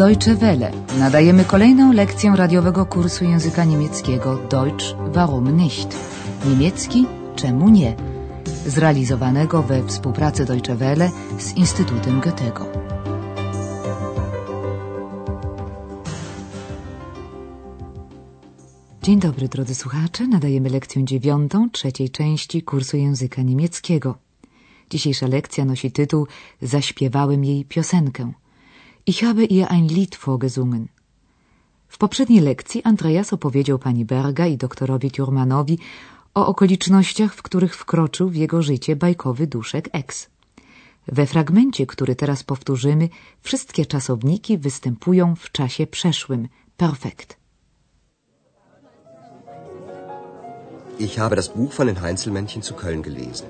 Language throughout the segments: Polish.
Deutsche Welle. Nadajemy kolejną lekcję radiowego kursu języka niemieckiego Deutsch warum nicht? Niemiecki czemu nie? Zrealizowanego we współpracy Deutsche Welle z Instytutem Goethego. Dzień dobry drodzy słuchacze, nadajemy lekcję dziewiątą trzeciej części kursu języka niemieckiego. Dzisiejsza lekcja nosi tytuł Zaśpiewałem jej piosenkę. Ich habe ihr ein Lied vorgesungen. W poprzedniej lekcji Andreas opowiedział pani Berga i doktorowi Thurmanowi o okolicznościach, w których wkroczył w jego życie bajkowy duszek X. We fragmencie, który teraz powtórzymy, wszystkie czasowniki występują w czasie przeszłym, perfekt. Ich habe das Buch von den Heinzelmännchen zu Köln gelesen.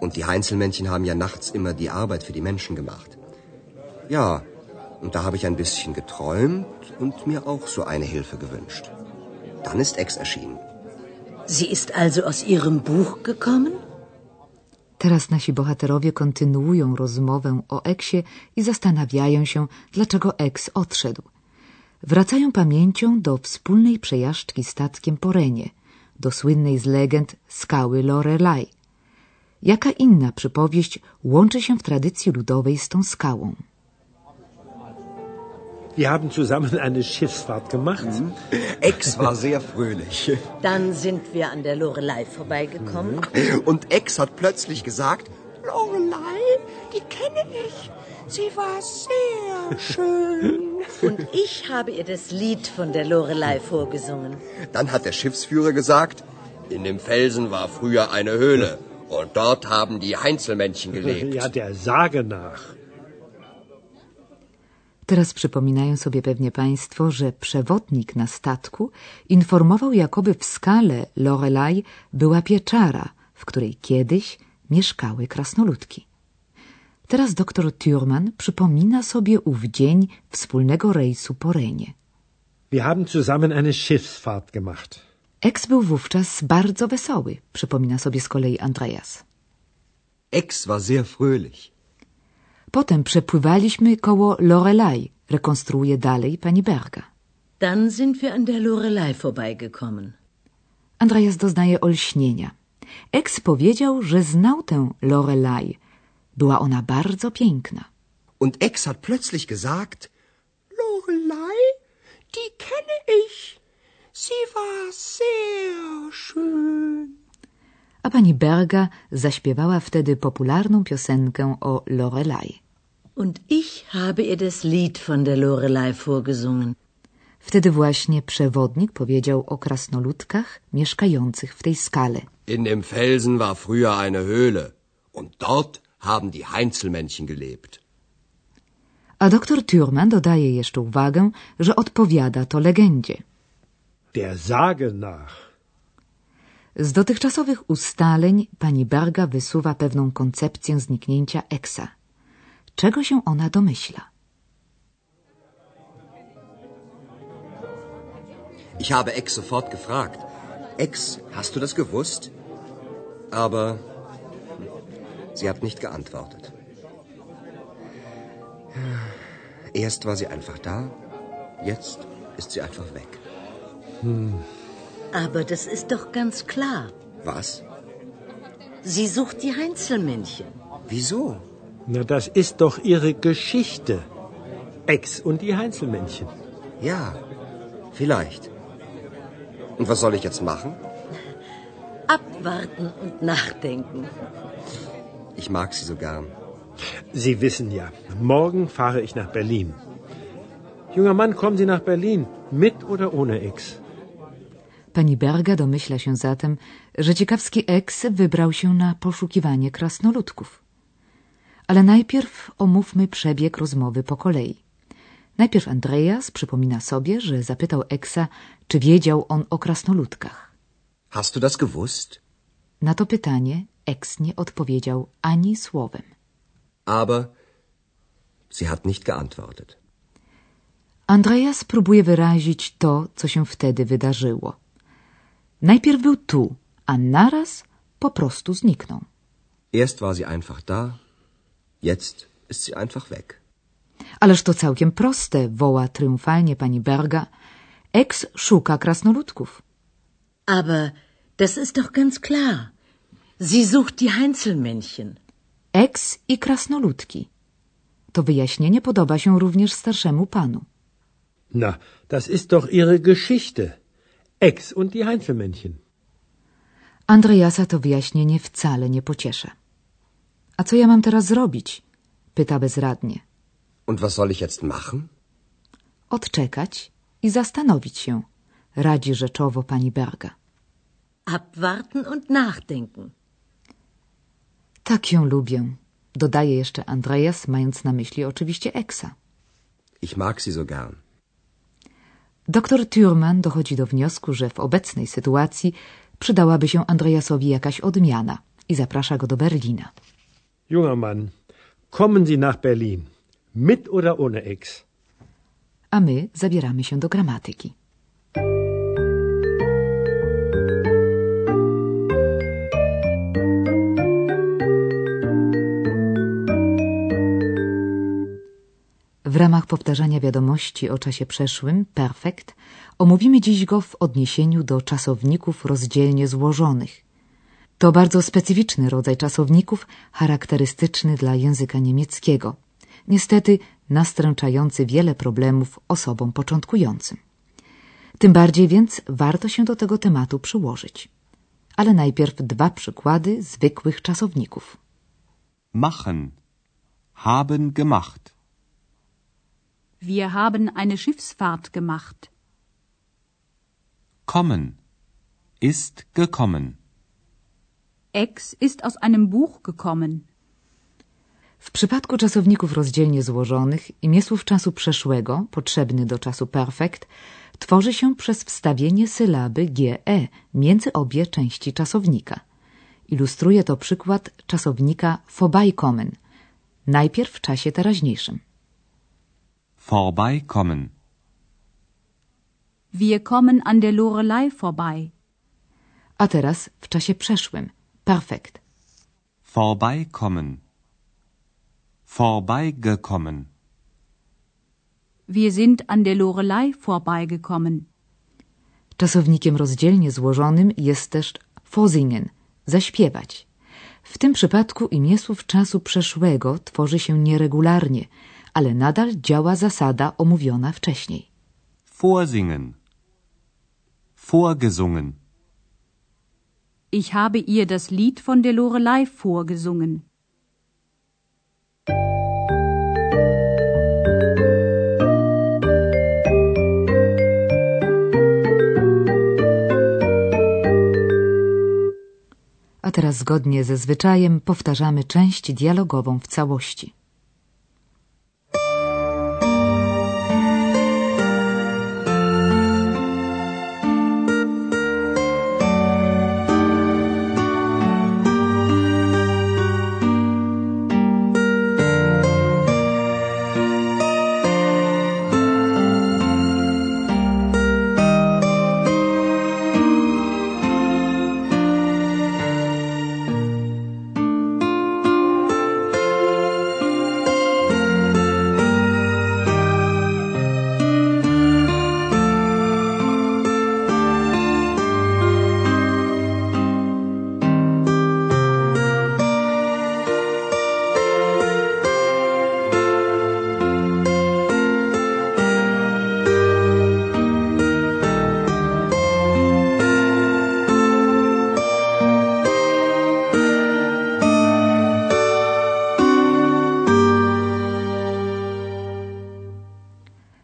Und die Heinzelmännchen haben ja nachts immer die Arbeit für die Menschen gemacht. Ja, und da habe ich ein bisschen geträumt und mir auch so eine Hilfe gewünscht. Dann ist Ex erschienen. Sie ist also aus ihrem Buch gekommen? Teraz nasi bohaterowie kontynuują rozmowę o Eksie i zastanawiają się, dlaczego Eks odszedł. Wracają pamięcią do wspólnej przejażdżki statkiem po Renie, do słynnej z legend skały Lorelai. Jaka inna przypowieść łączy się w tradycji ludowej z tą skałą? Wir haben zusammen eine Schiffsfahrt gemacht. Mhm. Ex war sehr fröhlich. Dann sind wir an der Lorelei vorbeigekommen. Und Ex hat plötzlich gesagt, Lorelei, die kenne ich. Sie war sehr schön. Und ich habe ihr das Lied von der Lorelei vorgesungen. Dann hat der Schiffsführer gesagt, in dem Felsen war früher eine Höhle. Und dort haben die Heinzelmännchen gelebt. Ja, der Sage nach. Teraz przypominają sobie pewnie Państwo, że przewodnik na statku informował, jakoby w skale Lorelai była pieczara, w której kiedyś mieszkały krasnoludki. Teraz doktor Thurman przypomina sobie ów dzień wspólnego rejsu po Renie. Wir haben zusammen eine Schiffsfahrt gemacht. Ex był wówczas bardzo wesoły, przypomina sobie z kolei Andreas. Ex war sehr fröhlich. Potem przepływaliśmy koło Lorelei, rekonstruuje dalej pani Berga. Dann sind wir an der Lorelei vorbeigekommen. Andreas doznaje olśnienia. Ex powiedział, że znał tę Lorelei. Była ona bardzo piękna. Und Ex hat plötzlich gesagt, Lorelei, die kenne ich. Sie war sehr schön. A pani Berga zaśpiewała wtedy popularną piosenkę o Lorelei. Und ich habe ihr das Lied von der Lorelei vorgesungen. Wtedy właśnie przewodnik powiedział o krasnoludkach mieszkających w tej skale. In dem Felsen war früher eine Höhle. Und dort haben die Heinzelmännchen gelebt. A doktor Thurman dodaje jeszcze uwagę, że odpowiada to legendzie. Der Sage nach. Z dotychczasowych ustaleń pani Berga wysuwa pewną koncepcję zniknięcia Eksa. Czego się ona domyśla? Ich habe Ex sofort gefragt. Ex, hast du das gewusst? Aber sie hat nicht geantwortet. Erst war sie einfach da, jetzt ist sie einfach weg. Hm. Aber das ist doch ganz klar. Was? Sie sucht die Heinzelmännchen. Wieso? Na, das ist doch ihre Geschichte. Ex und die Heinzelmännchen. Ja, vielleicht. Und was soll ich jetzt machen? Abwarten und nachdenken. Ich mag sie so gern. Sie wissen ja, morgen fahre ich nach Berlin. Junger Mann, kommen Sie nach Berlin, mit oder ohne Ex? Pani Berga domyśla się zatem, że ciekawski eks wybrał się na poszukiwanie krasnoludków. Ale najpierw omówmy przebieg rozmowy po kolei. Najpierw Andreas przypomina sobie, że zapytał Eksa, czy wiedział on o krasnoludkach. Hast du das gewusst? Na to pytanie Eks nie odpowiedział ani słowem. Aber sie hat nicht geantwortet. Andreas próbuje wyrazić to, co się wtedy wydarzyło. Najpierw był tu, a naraz po prostu zniknął. Erst war sie einfach da, jetzt ist sie einfach weg. Ależ to całkiem proste, woła triumfalnie pani Berga. Ex szuka krasnoludków. Aber das ist doch ganz klar. Sie sucht die Heinzelmännchen. Ex i krasnoludki. To wyjaśnienie podoba się również starszemu panu. Na, das ist doch ihre Geschichte. Ex und die Heinzelmännchen. Andreasa to wyjaśnienie wcale nie pociesza. A co ja mam teraz zrobić? pyta bezradnie. Und was soll ich jetzt machen? Odczekać i zastanowić się, radzi rzeczowo pani Berga. Abwarten und nachdenken. Tak ją lubię, dodaje jeszcze Andreas, mając na myśli oczywiście Eksa. Ich mag sie so gern. Doktor Thürmann dochodzi do wniosku, że w obecnej sytuacji przydałaby się Andreasowi jakaś odmiana i zaprasza go do Berlina. Junger Mann, kommen Sie nach Berlin. Mit oder ohne Ex? A my zabieramy się do gramatyki. W ramach powtarzania wiadomości o czasie przeszłym, perfekt, omówimy dziś go w odniesieniu do czasowników rozdzielnie złożonych. To bardzo specyficzny rodzaj czasowników, charakterystyczny dla języka niemieckiego. Niestety nastręczający wiele problemów osobom początkującym. Tym bardziej więc warto się do tego tematu przyłożyć. Ale najpierw dwa przykłady zwykłych czasowników. Machen. Haben gemacht. Wir haben eine Schiffsfahrt gemacht. Kommen. Ist gekommen. Ex ist aus einem Buch gekommen. W przypadku czasowników rozdzielnie złożonych imię słów czasu przeszłego, potrzebny do czasu perfekt, tworzy się przez wstawienie sylaby ge między obie części czasownika. Ilustruje to przykład czasownika vorbeikommen, najpierw w czasie teraźniejszym. Vorbeikommen. Wir kommen an der Lorelei vorbei. A teraz w czasie przeszłym, perfekt. Vorbeikommen. Vorbeigekommen. Wir sind an der Lorelei vorbeigekommen. Czasownikiem rozdzielnie złożonym jest też vorsingen, zaśpiewać. W tym przypadku imię słów czasu przeszłego tworzy się nieregularnie, ale nadal działa zasada omówiona wcześniej. Vorsingen. Vorgesungen. Ich habe ihr das Lied von der Lorelei vorgesungen. A teraz zgodnie ze zwyczajem powtarzamy część dialogową w całości.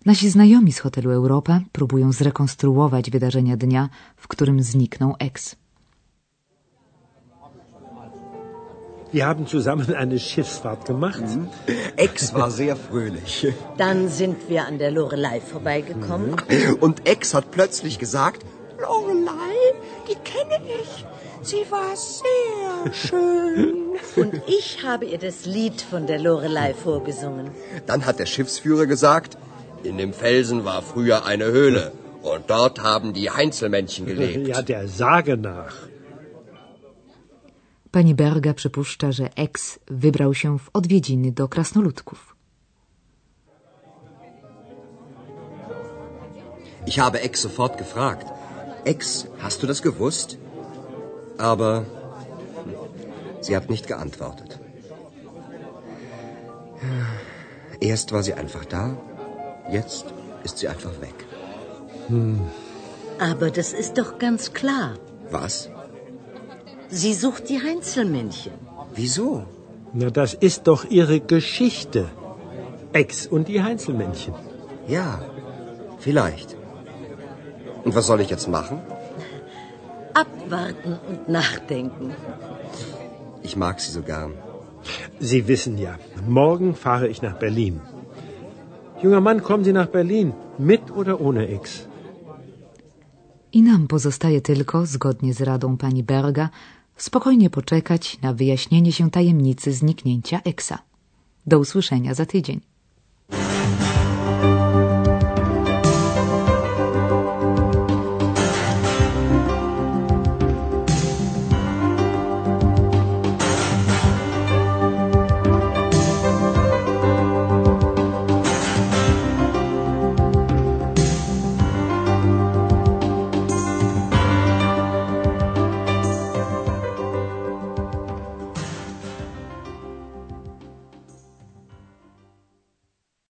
Nasi znajomi z hotelu Europa próbują zrekonstruować wydarzenia dnia, w którym zniknął ex. Wir haben zusammen eine Schiffsfahrt gemacht. Ex war sehr fröhlich. Dann sind wir an der Lorelei vorbeigekommen. Und Ex hat plötzlich gesagt, Lorelei, die kenne ich. Sie war sehr schön. Und ich habe ihr das Lied von der Lorelei vorgesungen. dann hat der Schiffsführer gesagt, in dem Felsen war früher eine Höhle. Und dort haben die Heinzelmännchen gelebt. Ja, der Sage nach. Pani Berger przypuszcza, że Ex wybrał się w odwiedziny do krasnoludków. Ich habe Ex sofort gefragt. Ex, hast du das gewusst? Aber sie hat nicht geantwortet. Erst war sie einfach da jetzt ist sie einfach weg. Aber das ist doch ganz klar. Was? Sie sucht die Heinzelmännchen. Wieso? Na, das ist doch Ihre Geschichte. Ex und die Heinzelmännchen. Ja, vielleicht. Und was soll ich jetzt machen? Abwarten und nachdenken. Ich mag sie so gern. Sie wissen ja, morgen fahre ich nach Berlin. Junger Mann, kommen Sie nach Berlin, mit oder ohne Ex? I nam pozostaje tylko, zgodnie z radą pani Berga, spokojnie poczekać na wyjaśnienie się tajemnicy zniknięcia Eksa. Do usłyszenia za tydzień.